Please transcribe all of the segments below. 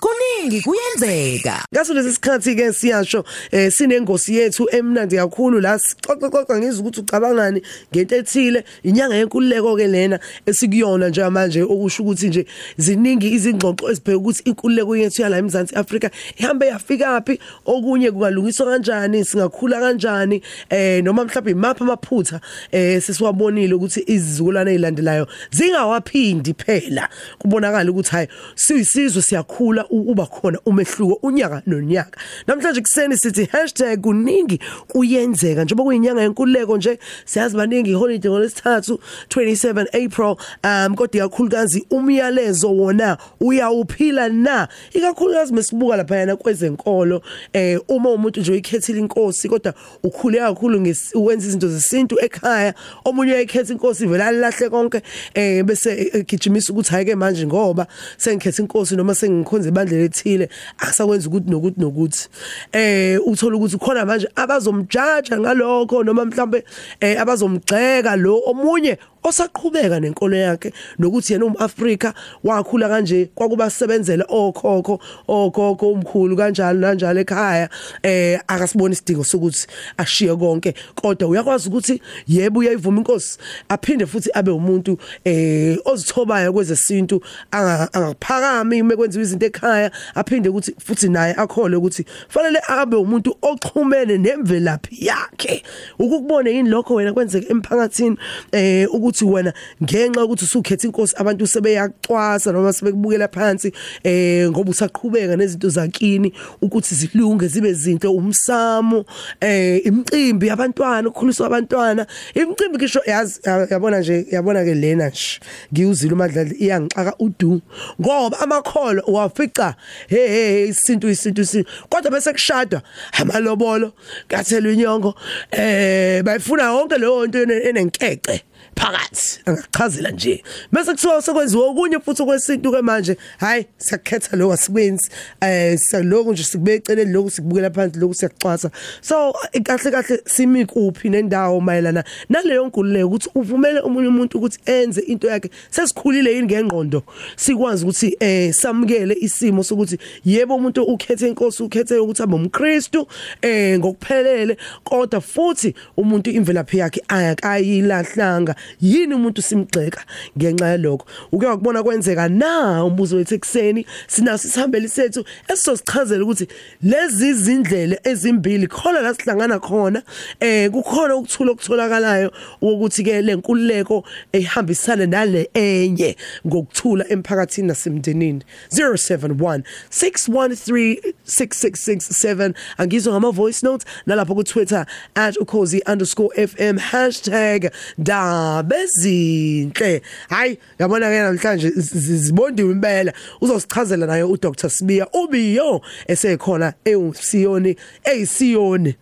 #kuningi kuyenzeka. Ngaso lesi sikhathi ke siyasho eh sinengosi yethu emnandi kakhulu la xoxa xoxa ngizwe ukuthi ucabangani ngento ethile inyanga yenkululeko ke lena esikuyona nje manje okusho ukuthi nje ziningi izingxoxo ezibheka ukuthi inkululeko yethu yala eMzansi Afrika ihambe yafika phi okunye kungalungiswa kanjani singakhula kanjani eh noma mhlawumbe imapha amaphutha eh sesiwabonile ukuthi izizukulwane ezilandelayo zingawaphindi phela. Kubonakala ukuthi hayi siyisizwe siyakhula uba khona umehluko unyaka nonyaka. Namhlanje kuseni sithi #kuningi kuyenzeka njengoba kuyinyanga yenkululeko nje siyazi baningi holiday ngolesithathu 27 April um kodwa ikakhulukazi umyalezo wona uyawuphila na? Ikakhulukazi mesibuka lapha yana kwezenkolo eh uma umuntu nje uyikhethile inkosi kodwa ukhule kakhulu ngewenza izinto zesintu ekhaya omunye uyayikhetha inkosi ivela lahle konke eh bese egijimisa ukuthi hayi ke manje ngoba sengikhetha inkosi noma sengikhonza ibandla lethile akusakwenza ukuthi nokuthi nokuthi. Eh uthola ukuthi khona manje abazomjaja ngalokho noma mhlambe eh abazomgxeka lo omunye osaqhubeka nenkolo yakhe nokuthi yena umAfrika wakhula kanje kwakubasebenzela okhokho okhokho umkhulu kanjalo nanjalo ekhaya. Eh akasibona isidingo sokuthi ashiye konke kodwa uyakwazi ukuthi yebo uyayivuma inkosi aphinde futhi abe umuntu eh ozithobayo kwezesintu angaphakami uma kwenziwa izinto ekhaya aphinde ukuthi futhi naye akhole ukuthi fanele abe umuntu oxhumene nemvelaphi yakhe. Ukubone yini lokho wena kwenzeka emphakathini? Eh ukuthi wena ngenxa ukuthi usukhetha inkosi abantu sebeyacwasa noma sebekubukela phansi eh ngoba usaqhubeka nezinto zakini ukuthi zilunge zibe zinhle umsamo eh imicimbi yabantwana ukukhuliswa abantwana imicimbi ngisho yazi yabona nje yabona ke lena nje ngiyuzile umadlali iyangixaka udu. Ngoba amakholo wafica hey hey isintu isintu isintu. Kodwa bese kushadwa amalobolo kathelwa inyongo eh bayifuna yonke leyo nto enenkece. Phakathi. Angachazela nje. Bese kuthiwa sekwenziwa okunye futhi okwesintu ke manje hayi siyakhetha lokho asikwenzi. Eh saloko nje sikubeka eceleni lokho sikubukela phansi lokho siyaxwasa so kahle kahle simi kuphi nendawo mayelana naleyo nkululeko ukuthi uvumele umunye umuntu ukuthi enze into yakhe. Sesikhulile yini ngengqondo? Sikwazi ukuthi eh samukele isimo sokuthi yebo umuntu ukhethe inkosi ukhethe ukuthi abe umKristu eh ngokuphelele. Kodwa futhi umuntu imvelaphi yakhe ayakayilahlanga yini umuntu simgxeka ngenxa yalokho? Uke wakubona kwenzeka na umbuzo wethu ekseni sinaso isihambeli sethu esizosichazela ukuthi lezi izindlela ezimbili khona la sihlangana khona eh kukhona ukuthula okutholakalayo ukuthi ke lenkululeko ehambisana nale enye ngokuthula emphakathini nasemndenini. 071 613 6667 angizwa ngama voice notes nalapho ku Twitter @ukhozi_fm #da bezinhle. Hayi yabona ke namhlanje zibondiwe impela. Uzosichazela naye uDr. Sibiya ubiyo esekhona eusiyoni eyisiyoni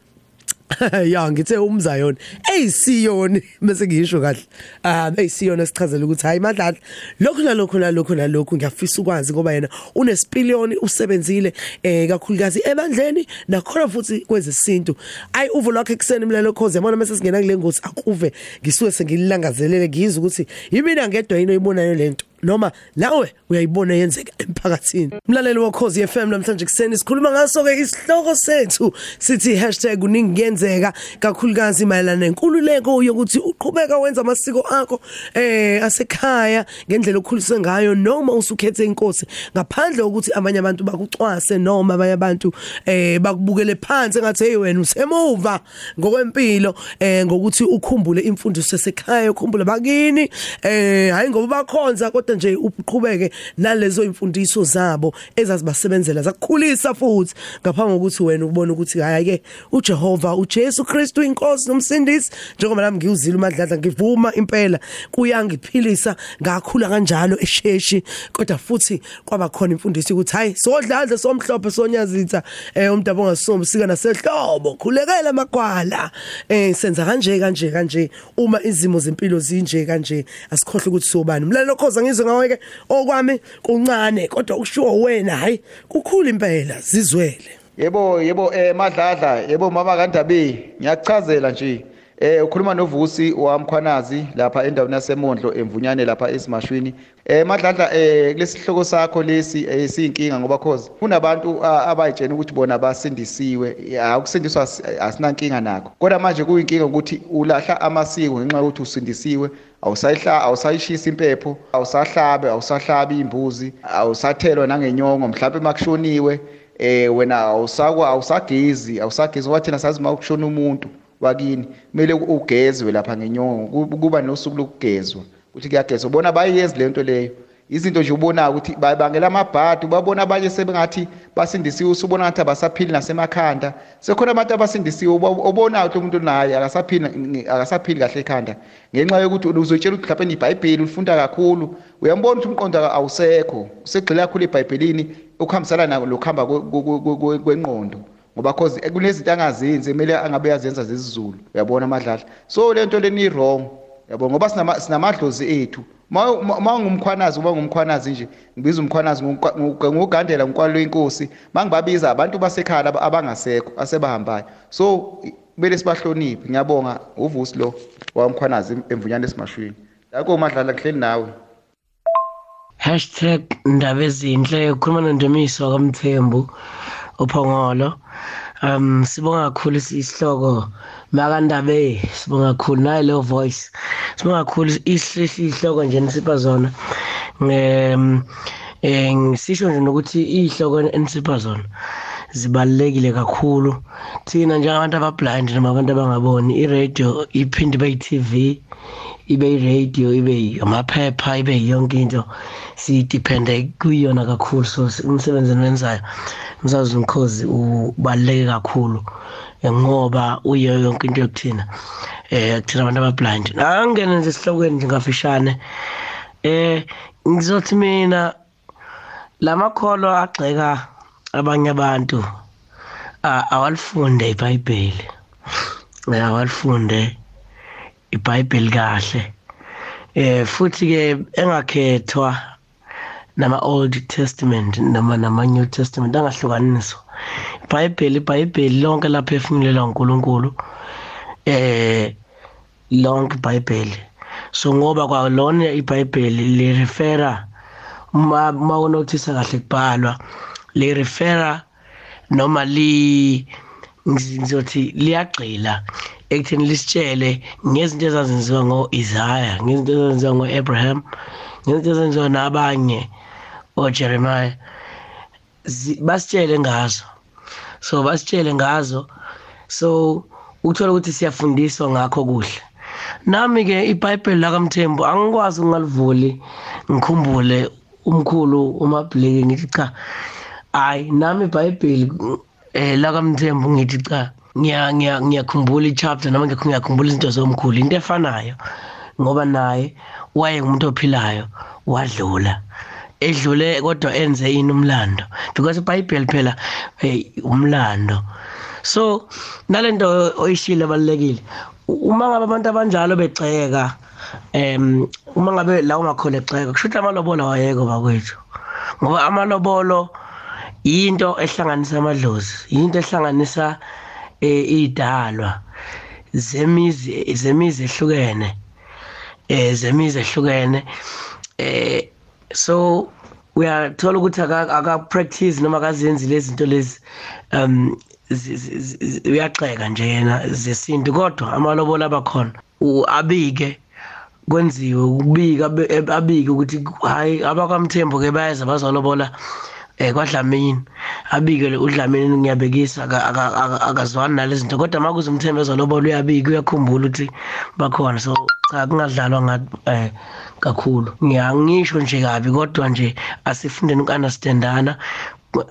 ya ngithe umzayoni eyisiyoni bese ngisho kahle. Um eyisiyoni esichazela ukuthi hayi madlala. Lokhu nalokhu nalokhu nalokhu ngiyafisa ukwazi ngoba yena unesipiliyoni usebenzile eh kakhulukazi ebandleni nakhona futhi kwezesintu. Ayi uvo lwakhe kuseni mlelo khoze yabona mase singena kule ngosi akuve. Ngisuke sengilangazelele ngizwe ukuthi yimina ngedwa yini oyibonayo lento noma nawe uyayibona yenzeka emphakathini. Mlaleli wokhozi FM namhlanje kuseni sikhuluma ngaso ke isihloko sethu sithi #kuningenzeka kakhulukazi mayelana nenkululeko yokuthi uqhubeka wenza amasiko akho eh asekhaya ngendlela okhuliswe ngayo noma usukhethe inkosi ngaphandle kokuthi abanye abantu bakucwase noma abanye abantu eh bakubukele phansi engathi hey wena usemuva ngokwempilo eh ngokuthi ukhumbule imfundiso yasekhaya ukhumbule bakini eh hayi ngoba bakhonza kodwa nje uqhubeke nalezo imfundiso zabo ezazibasebenzela zakukhulisa futhi. Ngaphambi kokuthi wena ubone ukuthi hayi ke uJehova uJesu Kristu inkosi nomsindisi njengoba nami ngiwuzile umadladla ngivuma impela kuyangiphilisa ngakhula kanjalo esheshi kodwa futhi kwaba khona imfundiso ukuthi hayi sodladla somhlophe sonyazitha eh umntu ongasombi sika nasehlobo khulekela magwala eh senza kanje kanje kanje uma izimo zempilo zinje kanje asikhohle ukuthi sobani. Mlalelo khoza ngizwe ngawe ke okwami kuncane kodwa ushiwo wena hayi kukhulu impela zizwele yebo yebo eh madladla yebo mama kandabi ngiyachazela nje Eh ukhuluma novusi wamkhwanazi lapha endaweni yasemondlo emvunyane lapha esimashwini. Eh madladla eh kulesihloko sakho lesi esiyinkinga ngoba cause kunabantu abayitshena ukuthi bona basindisiwe akusindiswa asinankinga nakho. Kodwa manje kuyinkinga ukuthi ulahla amasiko ngenxa yokuthi usindisiwe awusayihla awusayishisa impepho awusahlabe awusahlabi imbuzi awusathelwa nangenyongo mhlawumbe makushoniwe eh wena awusakwa awusagezi awusagezi wathi thina sazi makushona umuntu wakini kumele ugezwe lapha ngenyongo kuba nosuku lokugezwa ukuthi kuyagezwa. Ubona bayenzi lento leyo. Izinto nje ubonayo ukuthi babangela amabhadi ubabona abanye sebengathi basindisiwe usubona ngathi abasaphili nasemakhanda. Sekhona abantu abasindisiwe ubonayo ukuthi umuntu naye akasaphili akasaphili kahle ekhanda. Ngenxa yokuthi uzotshela ukuthi mhlawumbe ibhayibheli ulifunda kakhulu uyambona ukuthi umqondo awusekho usegxile kakhulu ebhayibhelini ukuhambisana lokuhamba kwengqondo. Ngoba cause kunezinto angazenzi kumele angabe yazenza zesizulu uyabona amadlala so lento leni wrong yabo ngoba sinamadlozi ethu. Ma ngumkhwanazi uba ngumkhwanazi nje ngibiza umkhwanazi ngugandela ngikwalo inkosi mangibabiza abantu basekhaya abangasekho asebahambayo. So kumele sibahloniphe ngiyabonga. Uvusi lo wamkhwanazi emvunyane esimashwini yako madlala kuhleli nawe. Hashtag ndaba ezinhle ukhuluma nondumiso kamthembu uphongolo. Um sibonga kakhulu isihloko makandabe sibonga kakhulu. Nayo leyo voice sibonga kakhulu. Isihloko nje nisipha zona. Um eh ngisisho nje nokuthi ihloko enisipha zona. Zibalekile kakhulu. Thina njengabantu abablind noma abantu abangaboni iradio iphinde ibe yi-TV ibe iradio ibe amaphepha ibe yonke into. Sidepende kuyona kakhulu. So umsebenzi enwenzayo umsazi umkhozi ubaluleke kakhulu. Ngoba uyo yonke into yokuthina eh kuthina abantu abablind angene nje esihlokweni nje ngafishane eh ngizothi mina lamakholwa agxeka abanye abantu awalifunde iBhayibheli. Awalifunde iBhayibheli kahle. Eh futhi ke engakhethwa nama Old Testament nama nama New Testament angahlukaniswa. iBhayibheli iBhayibheli lonke lapha efungelelwa uNkulunkulu eh lonke iBhayibheli. So ngoba kwalona iBhayibheli li refera uma unothisa kahle kubhalwa li refera noma li ngizothi liyagxila ekutheni lisitshele ngezinto ezazenziwa ngo-Isaiah ngezinto ezazenziwa ngo-Abraham ngezinto ezazenziwa nabanye oJeremiah. Basitshele ngazo. So basitshele ngazo. So ukuthola ukuthi siyafundiswa ngakho kuhle. Nami ke iBhayibheli lakamthembu angikwazi ungalivuli ngikhumbule umkhulu uMabhleki ngithi cha hayi nami iBhayibheli eh lakamthembu ngithi cha ngiya ngiyakhumbula i-chapter noma ngiyakhumbula izinto zomkhulu into efanayo. Ngoba naye waye ngumuntu ophilayo wadlula. Edlule kodwa enze ini umlando. Because iBhayibheli phela hey umlando. So nalento oyishile balekile uma ngabe abantu abanjalo begxeka em uma ngabe lawo makhola egxeka kusho ukuthi amalobolo awayeko bakwethu. Ngoba amalobolo into ehlanganisa amadlozi into ehlanganisa idalwa zemizi zemizi ehlukene eh zemizi ehlukene eh so uyathola ukuthi aka practice noma akazenzi lezi zinto lezi um uyaxeka nje yena zesintu. Kodwa amalobolo abakhona abike kwenziwe ukubika abike ukuthi hayi abakwamthembu ke bayeza bazolobola eh kwaDlamini. Abike uDlamini ngiyabekisa akazwani nalezi zinto kodwa makuze umthembu ezolobola uyabika uyakhumbula ukuthi bakhona. So cha kungadlalwa ngathi eh kakhulu. Ngiyangisho nje kabi kodwa nje asifundeni ukunderstandana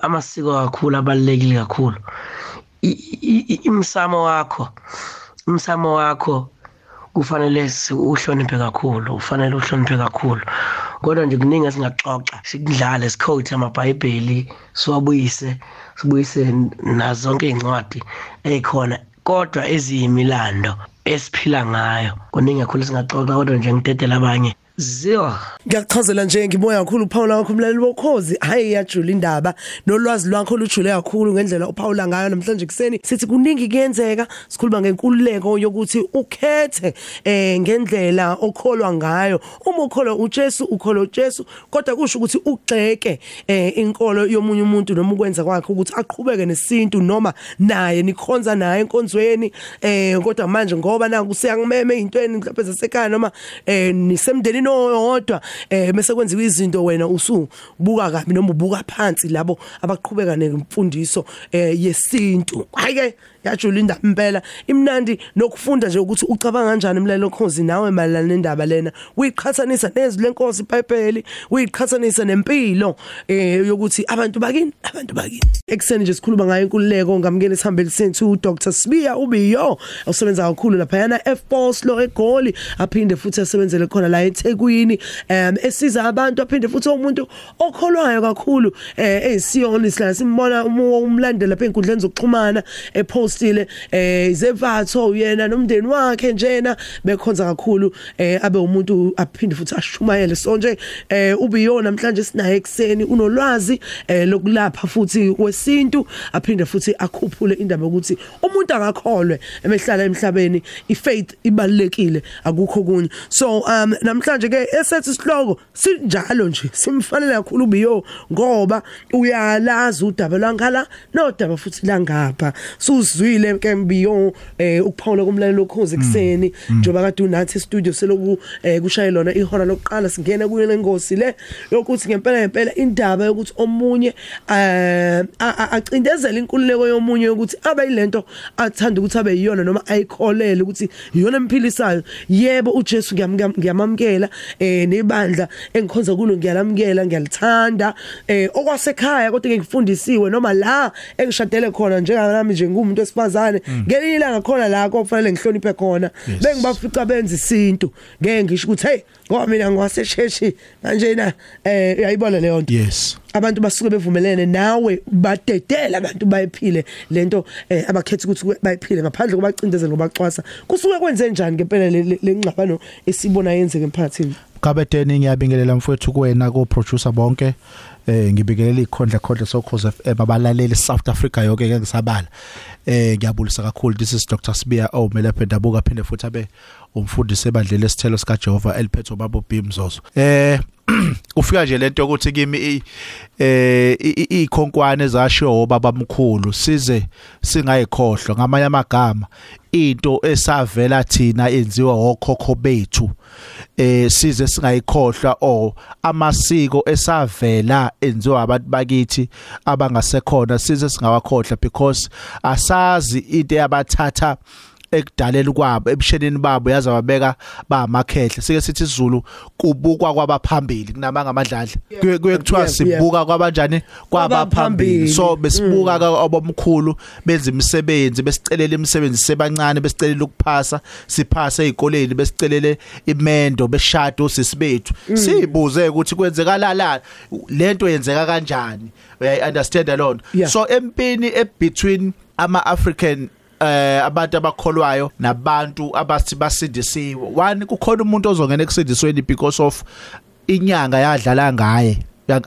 amasiko kakhulu abalekile kakhulu. Imsamo wakho umsamo wakho kufanele uhloniphe kakhulu ufanele uhloniphe kakhulu. Kodwa nje kuningi esingaxoxa sikudlale sikhothe amabhayibheli siwabuyise sibuyise nazo zonke iy'ncwadi ey'khona. Kodwa eziyimilando esiphila ngayo kuningi kakhulu singaxoxa kodwa nje ngidedela abanye. Zero Ngiyachazela nje ngimoya kakhulu uPaula wakho umlaleli bokhozi hayi yajula indaba. Nolwazi lwakho lujule kakhulu ngendlela uPaula ngayo. Namhlanje kuseni sithi kuningi kuyenzeka. Sikhuluma ngenkululeko yokuthi ukhethe eh ngendlela okholwa ngayo. Uma ukholwa uJesu ukholwa uJesu. Kodwa kusho ukuthi ugxeke eh inkolo yomunye umuntu noma ukwenza kwakhe ukuthi aqhubeke nesintu noma naye nikhonza naye enkonzweni. Eh kodwa manje ngoba na kusiyangimeme ezintweni mhlawumbe zasekhaya noma eh nisemndenini oyodwa? Eh bese kwenziwa izinto wena usubuka kabi noma ubuka phansi labo abaqhubeka nemfundiso eh yesintu. Hayi ke yajula indaba impela imnandi nokufunda nje ukuthi ucabanga kanjani umlalelo khozi nawe malana nendaba lena. Uyiqhathanisa nezwi lenkosi iBhayibheli uyiqhathanisa nempilo eh yokuthi abantu bakini abantu bakini. Ekseni nje sikhuluma ngayo inkululeko ngamukele sihambele sethu uDr Sibiya ubiyo usebenza kakhulu lapha yana F-Force lo eGoli aphinde futhi asebenzele khona la eThekwini em esiza abantu aphinde futhi umuntu okholwayo kakhulu eh eSiyoni sila simbona umlandela lapha enkundleni zokuxhumana epostile eh izevatho uyena nomndeni wakhe njena bekhonza kakhulu eh abe umuntu aphinde futhi ashumayele. So nje eh ubiyo namhlanje sinaye ekseni unolwazi eh lokulapha futhi wesintu aphinde futhi akhuphule indaba ukuthi umuntu akakholwe emehlala emhlabeni ifaith ibalekile akukho kunye so um namhlanje ke esethi isihloko sinjalo nje simfanele kakhulu ubiyo ngoba uyalazi udaba langala nodaba futhi langapha. Susizwile ke mbiyo eh ukuphawula kumlalelo lokhozi ekseni njoba kade unathi studio seloku eh kushaye lona ihora lokuqala singena kuyo lengosi le yokuthi ngempela ngempela indaba yokuthi omunye eh acindezela inkululeko yomunye ukuthi abe yilento athanda ukuthi abe yiyona noma ayikholele ukuthi iyona emphilisayo. Yebo uJesu ngiyamamkela eh nebandla engikhonza kulo ngiyalamkela ngiyalithanda eh okwasekhaya kodwa ngikufundisiwe noma la engishadele khona njengalami nje ngumuntu wesifazane ngelinye ilanga khona la kofanele ngihloniphe khona bengibafica benza isintu. Ngeke ngisho ukuthi hey ngoba mina ngiwasesheshi manje na eh uyayibona leyo nto? Yes. Abantu basuke bevumelene nawe badedela abantu bayiphile lento eh, abakhetha ukuthi bayiphile ngaphandle kubacindezela ngobaxwasa kusuke kwenze njani ngempela lengxabano esibona yenzeke emphakathini? Kabeteni ngiyabingelela mfowethu kuwena ko producer bonke. Eh ngibingelela ikhondla khondla sokhoze FM abalaleli South Africa yonke ke ngisabala. Eh ngiyabulisa kakhulu. This is Dr Sibiya. Omele phendabuka phinde futhi abe umfundisi ebandleni lesithelo sika Jehova eliphethe babo Bimzozo eh ufika nje lento ukuthi kimi eh ikhonkwane zashiwo babamkhulu size singayikhohlwa ngamanye amagama. Into esavela thina enziwa okhokho bethu eh size singayikhohlwa o amasiko esavela enziwa abantu bakithi abangasekhona size singawakhohlwa because asazi into yabathatha ekudalela kwabo ebushenini babo yaza wabeka bamakhehle. Sike sithi isiZulu kubukwa kwabaphambili kunamanga amadlala kuye kuthiwa sibuka kwabanjani? Kwabaphambili. So besibuka abomkhulu benza imisebenzi besicelela imisebenzi sebancane besicelela ukuphasa siphasa ezikoleni besicelele imendo beshado sisibethu sibuze ukuthi kwenzekala la lento yenzeka kanjani? Uyayi understand alone so empini e between ama African eh abantu abakholwayo nabantu abathi basindisiwe. One kukhona umuntu ozongena ekusindisweni because of inyanga yadlala ngaye.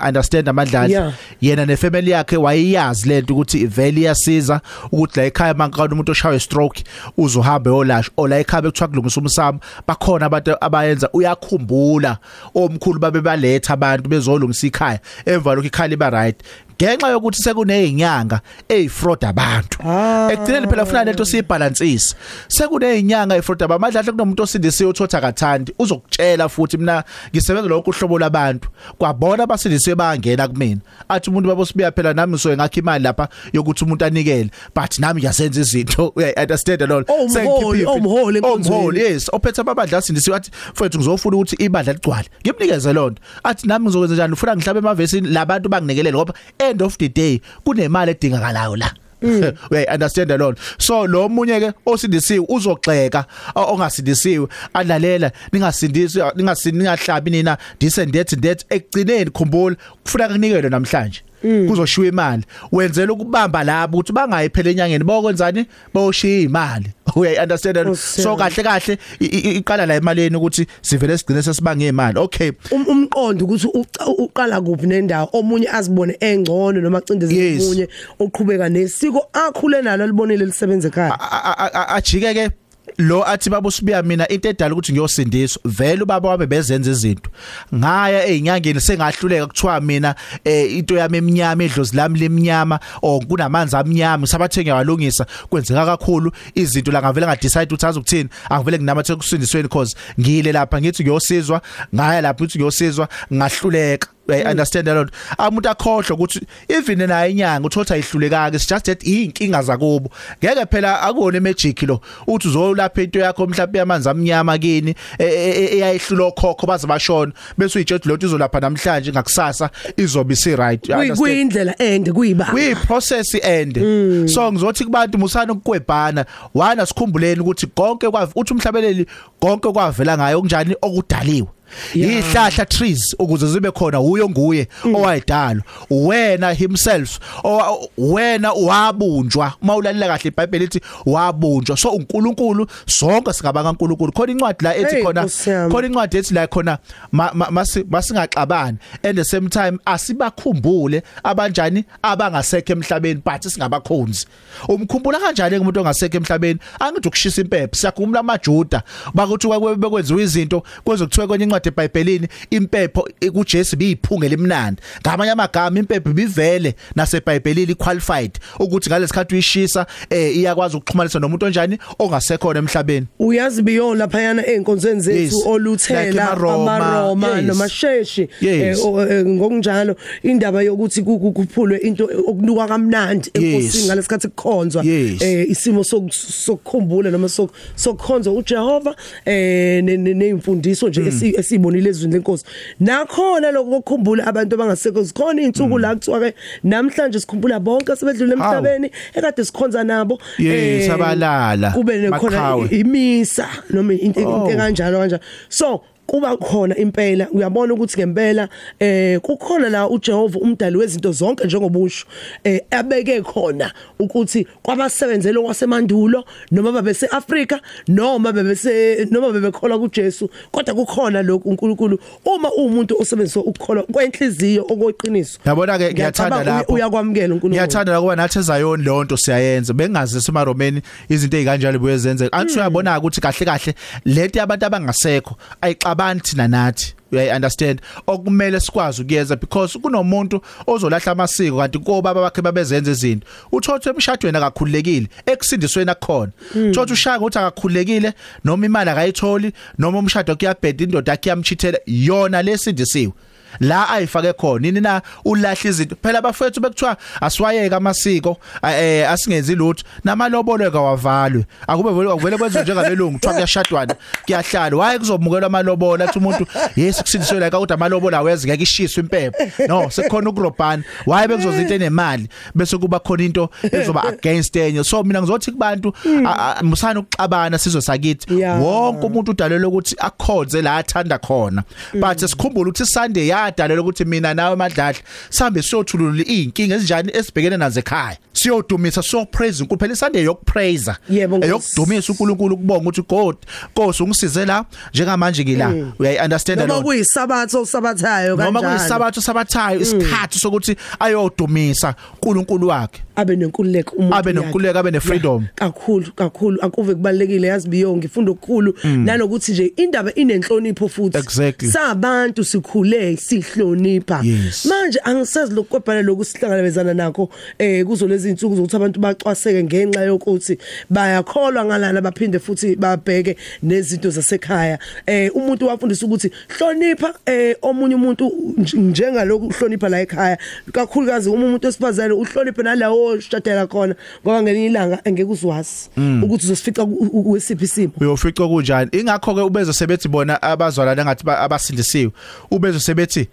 Understand amadlala Yeah. yena nefamily yakhe wayeyazi lento ukuthi vele iyasiza ukuthi la ekhaya mankana umuntu oshawe stroke uzohamba yolash ola ekhaya bekuthiwa kulungisa umsamo bakhona abantu abayenza. Uyakhumbula omkhulu babe baletha abantu bezolungisa ikhaya emva lokho ikhaya liba right. Ngenxa yokuthi sekunezinyanga ezifraud abantu. Ah. ekugcineni phela ufuna lento siyibalansise sekunezinyanga ezifraud abantu amadla kunomuntu osindisiwe uthotha kathandi uzokutshela futhi mina ngisebenza lokho uhlobo labantu kwabona abasindisiwe bangena kumina. Athi umuntu babo sibuya phela nami so ngakho imali lapha yokuthi umuntu anikele. But nami ngiyasenza izinto uya understand alone Oh, umholi, oh, umholi enkonzweni. omholi yes. Ophethe abadla sindisiwe athi mfethu ngizofuna ukuthi ibadla ligcwale. Ngimnikeze lonto athi nami ngizokwenza njani? Ufuna ngihlabe emavesini? Labantu banginikelele ngoba end of the day kunemali edingakalayo la. We understand alone so lo munye ke osindisiwe uzogxeka ongasindisiwe adlalela ningasindisi ningasini ningahlabi nina this and that that. Ekugcineni khumbula kufuna kunikele namhlanje. Kuzoshiwa imali wenzela ukubamba labo ukuthi bangayiphela enyangeni bayokwenzani bayoshiya imali uyayi understand Nkosi so yami. kahle kahle i- i- iqala la emaleni ukuthi sivele sigcine sesibange imali okay Um- umqondo ukuthi uca- uqala kuphi nendawo omunye azibone engcono noma acindezele Yes. omunye oqhubeka nesiko akhule nalo libonile lisebenza ekhaya a- a- a- ajike ke lo athi babo sibuya mina into edala ukuthi ngiyosindiswa vele ubaba wami bezenza izinto. Ngaya einyangeni sengahluleka kuthiwa mina eh, into yami eminyama edlozi lami leminyama o kunamanzi amnyama sabathenga walungisa kwenzeka kakhulu. Izinto la ngavele nga decide ukuthi azokuthini angivele nginamathe kusindisweni cause ngile lapha ngithi ngiyosizwa ngaya lapha ukuthi ngiyosizwa ngahluleka. I understand that. Umuntu akhohlwa ukuthi even naye inyanga uthola ayihlulekanga it's just that inkinga zakubo. Ngeke phela akune magic lo uthi uzolapha into yakho mhlawumbe yamanzi amnyama kini e- e- e- eyayihlula okhokho baze bashona bese uyitshela lot izolapha namhlanje ngakusasa izobe isi right Kuyi- kuyindlela ende kuyiba kuyi process ende so ngizothi kubantu musana ukukwebhana wana sikhumbuleni ukuthi konke kwav uthi umhlabeleli konke kwavela ngayo kunjani okudaliwe. Ihlahla trees ukuze zibe khona uyo nguye owayidala wena himself owa- wena wabunjwa. Mawulalela kahle iBhayibheli lithi wabunjwa. So uNkulunkulu sonke singabanga uNkulunkulu khona incwadi la ethi Hey, khona Nkosi yami. khona incwadi ethi la khona ma- ma- masi- masingaxabani. And the same time asibakhumbule abanjani abangasekho emhlabeni but singabakhonzi. Umkhumbula kanjani umuntu ongasekho emhlabeni? Angithi ukushisa impepho. Siyakhumbula amaJuda. Bakuthi bekwenziwa izinto kwezokuthiwa kwenye incwadi eBhayibhelini impepho kuJesu biyiphunge limnandi. Ngamanye amagama impepho bivele naseBhayibhelini qualified ukuthi ngalesikhathi uyishisa eh iyakwazi ukuxhumanisa nomuntu onjani ongasekhona emhlabeni. Uyazi biyo laphayana einkonzweni Yes. zethu oluthela amaRoma, nomasheshi eh, eh, ngokunjalo indaba yokuthi ku- ku- kuphulwe into okunuka kamnandi enkosini ngalesikhathi kukhonzwa eh isimo sok- sokukhumbula noma sok- sokukhonza uJehova eh ne- ne- neimfundiso nje esi- esibonile ezweni lenkosi. Nakhona lokukhumbula abantu abangasekho zikhona izinsuku la kuthiwa ke namhlanje sikhumbula bonke asebedlule emhlabeni ekade sikhonza nabo eh, abalala, kube nekhona imisa noma into Oh. kanjalo kanjalo. So kuba khona impela uyabona ukuthi ngempela eh kukhona la uJehova umdali wezinto zonke njengobusho eh abeke khona ukuthi kwabasebenzele kwasemandulo noma babese Africa noma bebese noma bebekholwa kuJesu kodwa kukhona lokhu uNkulunkulu uma umuntu osebenzisa ukukholwa kwenhliziyo okweqiniso Yabona ke ngiyathanda lapho. uyakwamukela uNkulunkulu Ngiyathanda ukuba nathi eZion lonto siyayenza. Bengazi semaromeni izinto ezikanjalo buyezenze. Athi uyabona ukuthi kahle kahle leti abantu abangasekho ayixabani thina nathi. uyayi understand? Okumele sikwazi ukuyeza because kunomuntu ozolahla amasiko kanti kobaba bakhe babezenza izinto. Uthothe emshadweni akakhululekile ekusindisweni akukhona. Thothe ushaka ukuthi akakhululekile noma imali akayitholi noma umshado kuyabheda indoda yakhe yamchithela yona lesindisiwe la ayifake khona. Nini na? Ulahla izinto. Phela bafethu bekuthiwa asiwayeka amasiko eh asingenzi lutho. Namalobolo kawavalwe akube vele akuvele kwenziwe njengabelungu kuthiwa kuyashadwana kuyahlalwa. Waye kuzomukelwa amalobolo athi umuntu yes kusindiswe la ukuthi amalobolo awezi ngeke ishiswe impepho. No sekukhona ukurobhana waye bekuzoza into enemali. Bese kuba khona into ezoba against enye. So mina ngizothi kubantu a- a- musana ukuxabana sizwe sakithi. Yeah. wonke umuntu udalelwe ukuthi akhonze la athanda khona. But sikhumbule ukuthi Sunday yadalelwe ukuthi mina nawe madladla sambe siyothulula izinkinga ezinjani esibhekene nazo ekhaya. Siyodumisa so praise uNkulunkulu. Phela iSunday yokupraise eyokudumisa uNkulunkulu kubonga ukuthi God Nkosi ungisize la njengamanje ngila uyayi understand noma lo kuyisabatho osabathayo kanjalo. noma kuyisabatho sabathayo isikhathi sokuthi ayodumisa uNkulunkulu wakhe. Abe nenkululeko umuntu Abe nenkululeko, abe ne-freedom. Kakhulu kakhulu. Akuve kubalekile yazi biyo ngifunda okukhulu. Nanokuthi nje indaba inenhlonipho futhi. Sabantu sikhule sihlonipha. Manje angisazi lokuqwebhana lokusihlangabezana nakho eh kuzo lezi insuku zokuthi abantu bacwaseke ngenxa yokuthi bayakholwa ngalana baphinde futhi babheke nezinto zasekhaya. Eh umuntu wafundisa ukuthi hlonipha eh omunye umuntu nj- njengaloku hlonipha la ekhaya. Kakhulukazi uma umuntu esifazane uhloniphe nalawo oshadela khona ngoba ngelinye ilanga engeke uzwazi ukuthi uzosifica ku- ku- kwesiphi isimo. Uyofica kunjani? Ingakho ke ubeze sebethi bona abazalwana ngathi ba- abasindisiwe ubeze sebethi ku-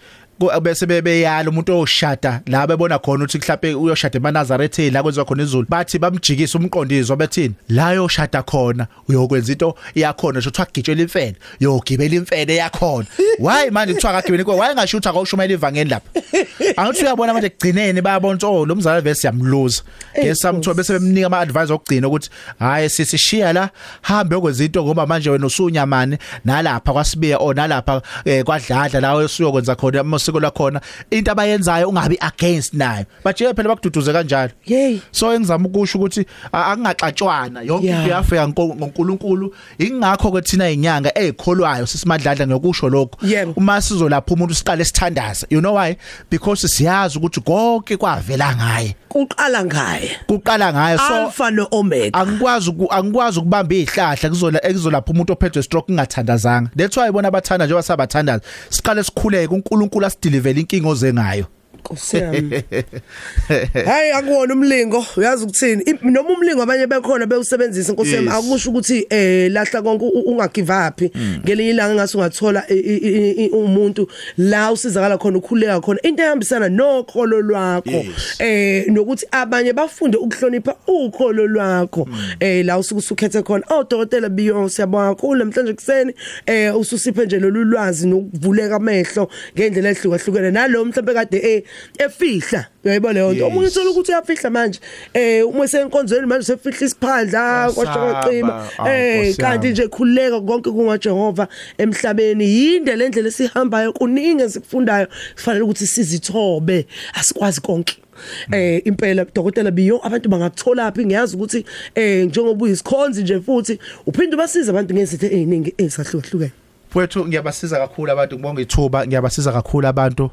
bese bebeyala umuntu oshada la bebona khona ukuthi mhlawumbe uyoshada eManazareth la kwenziwa khona izulu. Bathi bamjikisa umqondizwa bethini? La yoshada khona uyokwenza into yakhona nje kuthiwa gitshela imfene. Yogibela imfene yakhona. Why manje kuthiwa akagibela inkomo why ngashutha akawushumela ivangeni lapha? Angithi uyabona manje kugcineni bayabona ukuthi oh lo mzala vese yamluza. Ngesamthola bese bemnika ama advice okugcina ukuthi hayi sithi shiya la hambe okwenza into ngoba manje wena usunyamane nalapha kwasibiya o nalapha eh, kwadladla la usuyokwenza khona amasiko lakhona into abayenzayo ungabi against nayo baje phela bakududuze kanjalo Yey. so engizama ukusho ukuthi a- akungaxatshwana yonke Yeah. into yafika nko- ngoNkulunkulu ingakho ke thina inyanga ezikholwayo sisimadladla ngokusho lokho Yebo. uma sizolapha umuntu siqale sithandaza you know why because siyazi ukuthi konke kwavela ngaye Kuqala ngaye. kuqala ngayo so Alpha no Omega. angikwazi uku- angikwazi ukubamba izihlahla kuzola ekuzolapha umuntu ophethwe stroke ingathandazanga that's why ibona abathanda njengoba sabathandaza siqale sikhuleke uNkulunkulu asideliver inkinga oze ngayo. Nkosi yami. Hayi akuwona umlingo. Uyazi ukuthini? Noma umlingo abanye bekhona bewusebenzisa Nkosi yami akusho ukuthi eh lahla konke ungagive up ngelinye ilanga ngase ungathola umuntu la usizakala khona ukhuleka khona. Into ehambisana nokholo lwakho. Eh nokuthi abanye bafunde ukuhlonipha ukholo lwakho. Eh la usuke usukhethe khona oh dokotela biyo siyabonga kakhulu namhlanje kuseni eh ususiphe nje lolu lwazi nokuvuleka amehlo ngendlela ehlukahlukene nalo mhlawumbe kade eh efihla. Uyayibona leyo nto? Omunye uthola ukuthi uyafihla manje. Eh uma esenkonzweni manje usefihla isiphandla Kwasaba. Ah, eh kanti nje khuleka konke kungaJehova emhlabeni. Yinde le ndlela esihambayo kuningi esikufundayo. Kufanele ukuthi sizithobe asikwazi konke. Eh impela dokotela biyo abantu bangakuthola phi? Ngiyazi ukuthi eh njengoba uyisikhonzi nje futhi uphinde ubasiza abantu ngezitho eziningi ezahlukahlukene. Mfowethu ngiyabasiza kakhulu abantu ngibonga ithuba ngiyabasiza kakhulu abantu.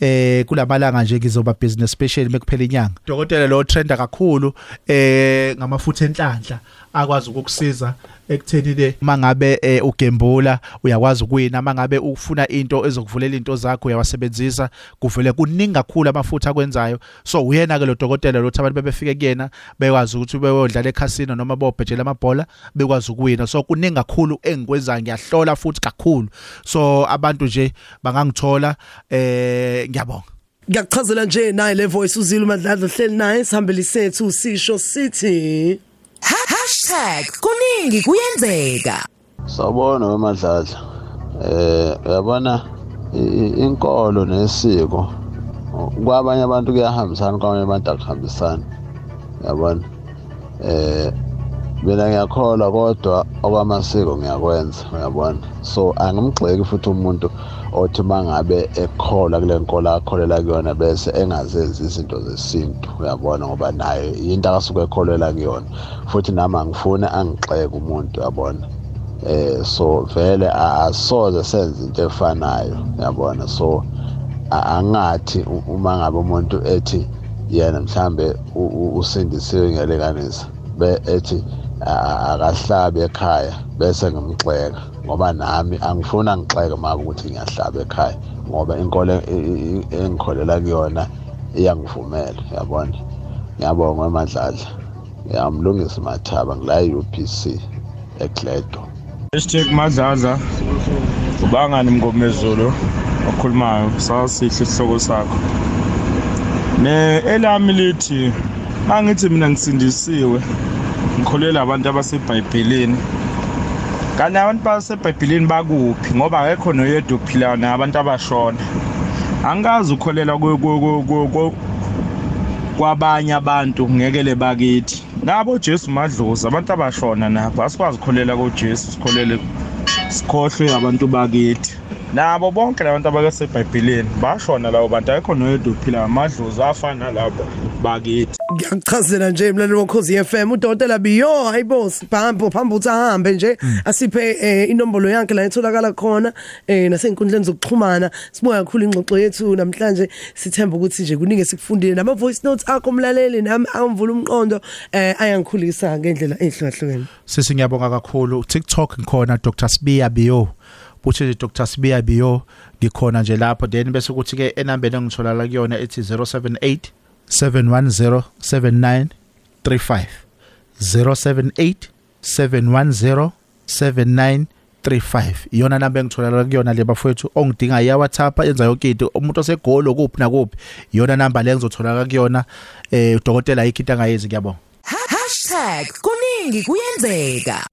Eh kulamalanga nje ngizoba business special mekuphela inyanga. Dokotela lo trenda kakhulu eh ngamafutha enhlanhla akwazi ukukusiza ekutheni le mangabe eh, ugembula uyakwazi ukuwina. Mangabe ufuna into ezokuvulela into zakho uyawasebenzisa. Kuvele kuningi kakhulu amafutha akwenzayo. So uyena ke lo dokotela lo abantu bebefike kuyena bekwazi ukuthi beyodlala ekhasino noma bobhejela amabhola bekwazi ukuwina. So kuningi kakhulu engikwenzayo. Ngiyahlola futhi kakhulu. So abantu nje bangangithola eh ngiyabonga ngiyakuchazela nje naye le voice uzile umadladla hleli naye sihambele sethu sisho sithi #kuningi kuyenzeka Sawubona wemadladla. Eh uyabona i- i- inkolo nesiko kwabanye abantu kuyahambisana kwabanye abantu akuhambisani. Uyabona? Eh mina ngiyakholwa kodwa okwamasiko ngiyakwenza uyabona. So angimgxeki futhi umuntu othi mangabe ekholwa kule nkolo akholela kuyona bese engazenzi izinto zesintu uyabona ngoba naye into akasuke ekholela kuyona. Futhi nami angifuni angixeke umuntu uyabona? Eh so vele asoze senze into efanayo uyabona? So angathi uma ngabe umuntu ethi yena mhlambe usindisiwe ngelekanisa be ethi a- a- akahlabi ekhaya bese ngimxeka. Ngoba nami angifuni angixeke maka ukuthi ngiyahlaba ekhaya ngoba inkolo engikholela kuyona iyangivumela uyabona? Ngiyabonga emadladla ngiyamlungisa mathaba ngila UPC eGledo Hashtag madladla ubangani mngomezulu okhulumayo sasihle isihloko sakho. Ne elami lithi angithi mina ngisindisiwe ngikholela abantu abasebhayibhelini. Kanti abantu basebhayibhelini bakuphi? Ngoba akekho noyedwa ophilayo nabantu abashona. Angikazi ukholela ku- ku- ku- ku- ku- kwabanye abantu ngekele bakithi. Nabo Jesu madlozi abantu abashona nabo asikwazi ukholela kuJesu sikholele sikhohlwe abantu bakithi. Nabo bonke labantu abakasebhayibhelini bashona labo bantu akekho noyedwa ophilayo amadlozi afana nalabo bakithi. Ngiyakuchazela nje mlaleli wokhozi FM udokotela biyo hayibo sibhambo phambi uthi ahambe nje asiphe eh, inombolo yakhe la etholakala khona eh nasenkundleni zokuxhumana. Sibuya kakhulu ingxoxo yethu namhlanje sithemba ukuthi nje kuningi sikufundile nama voice notes akho umlaleli nami angivula umqondo eh ayangikhulisa ngendlela ehlukahlukene sisi ngiyabonga kakhulu. TikTok ngikhona Dr. Sibiya Biyo. Uthi nje Dr Sibiya Biyo ngikhona nje lapho. Then bese kuthi ke enambeni engitholala kuyona ethi 078 710 7935 078 710 7935 35 iyona namba engitholakala kuyona le bafowethu ongidinga iya WhatsApp yenza yonke into. Umuntu osegolo kuphi nakuphi iyona namba le ngizotholakala kuyona. Eh udokotela ayikho into angayenzi ngiyabonga. #kuningi kuyenzeka.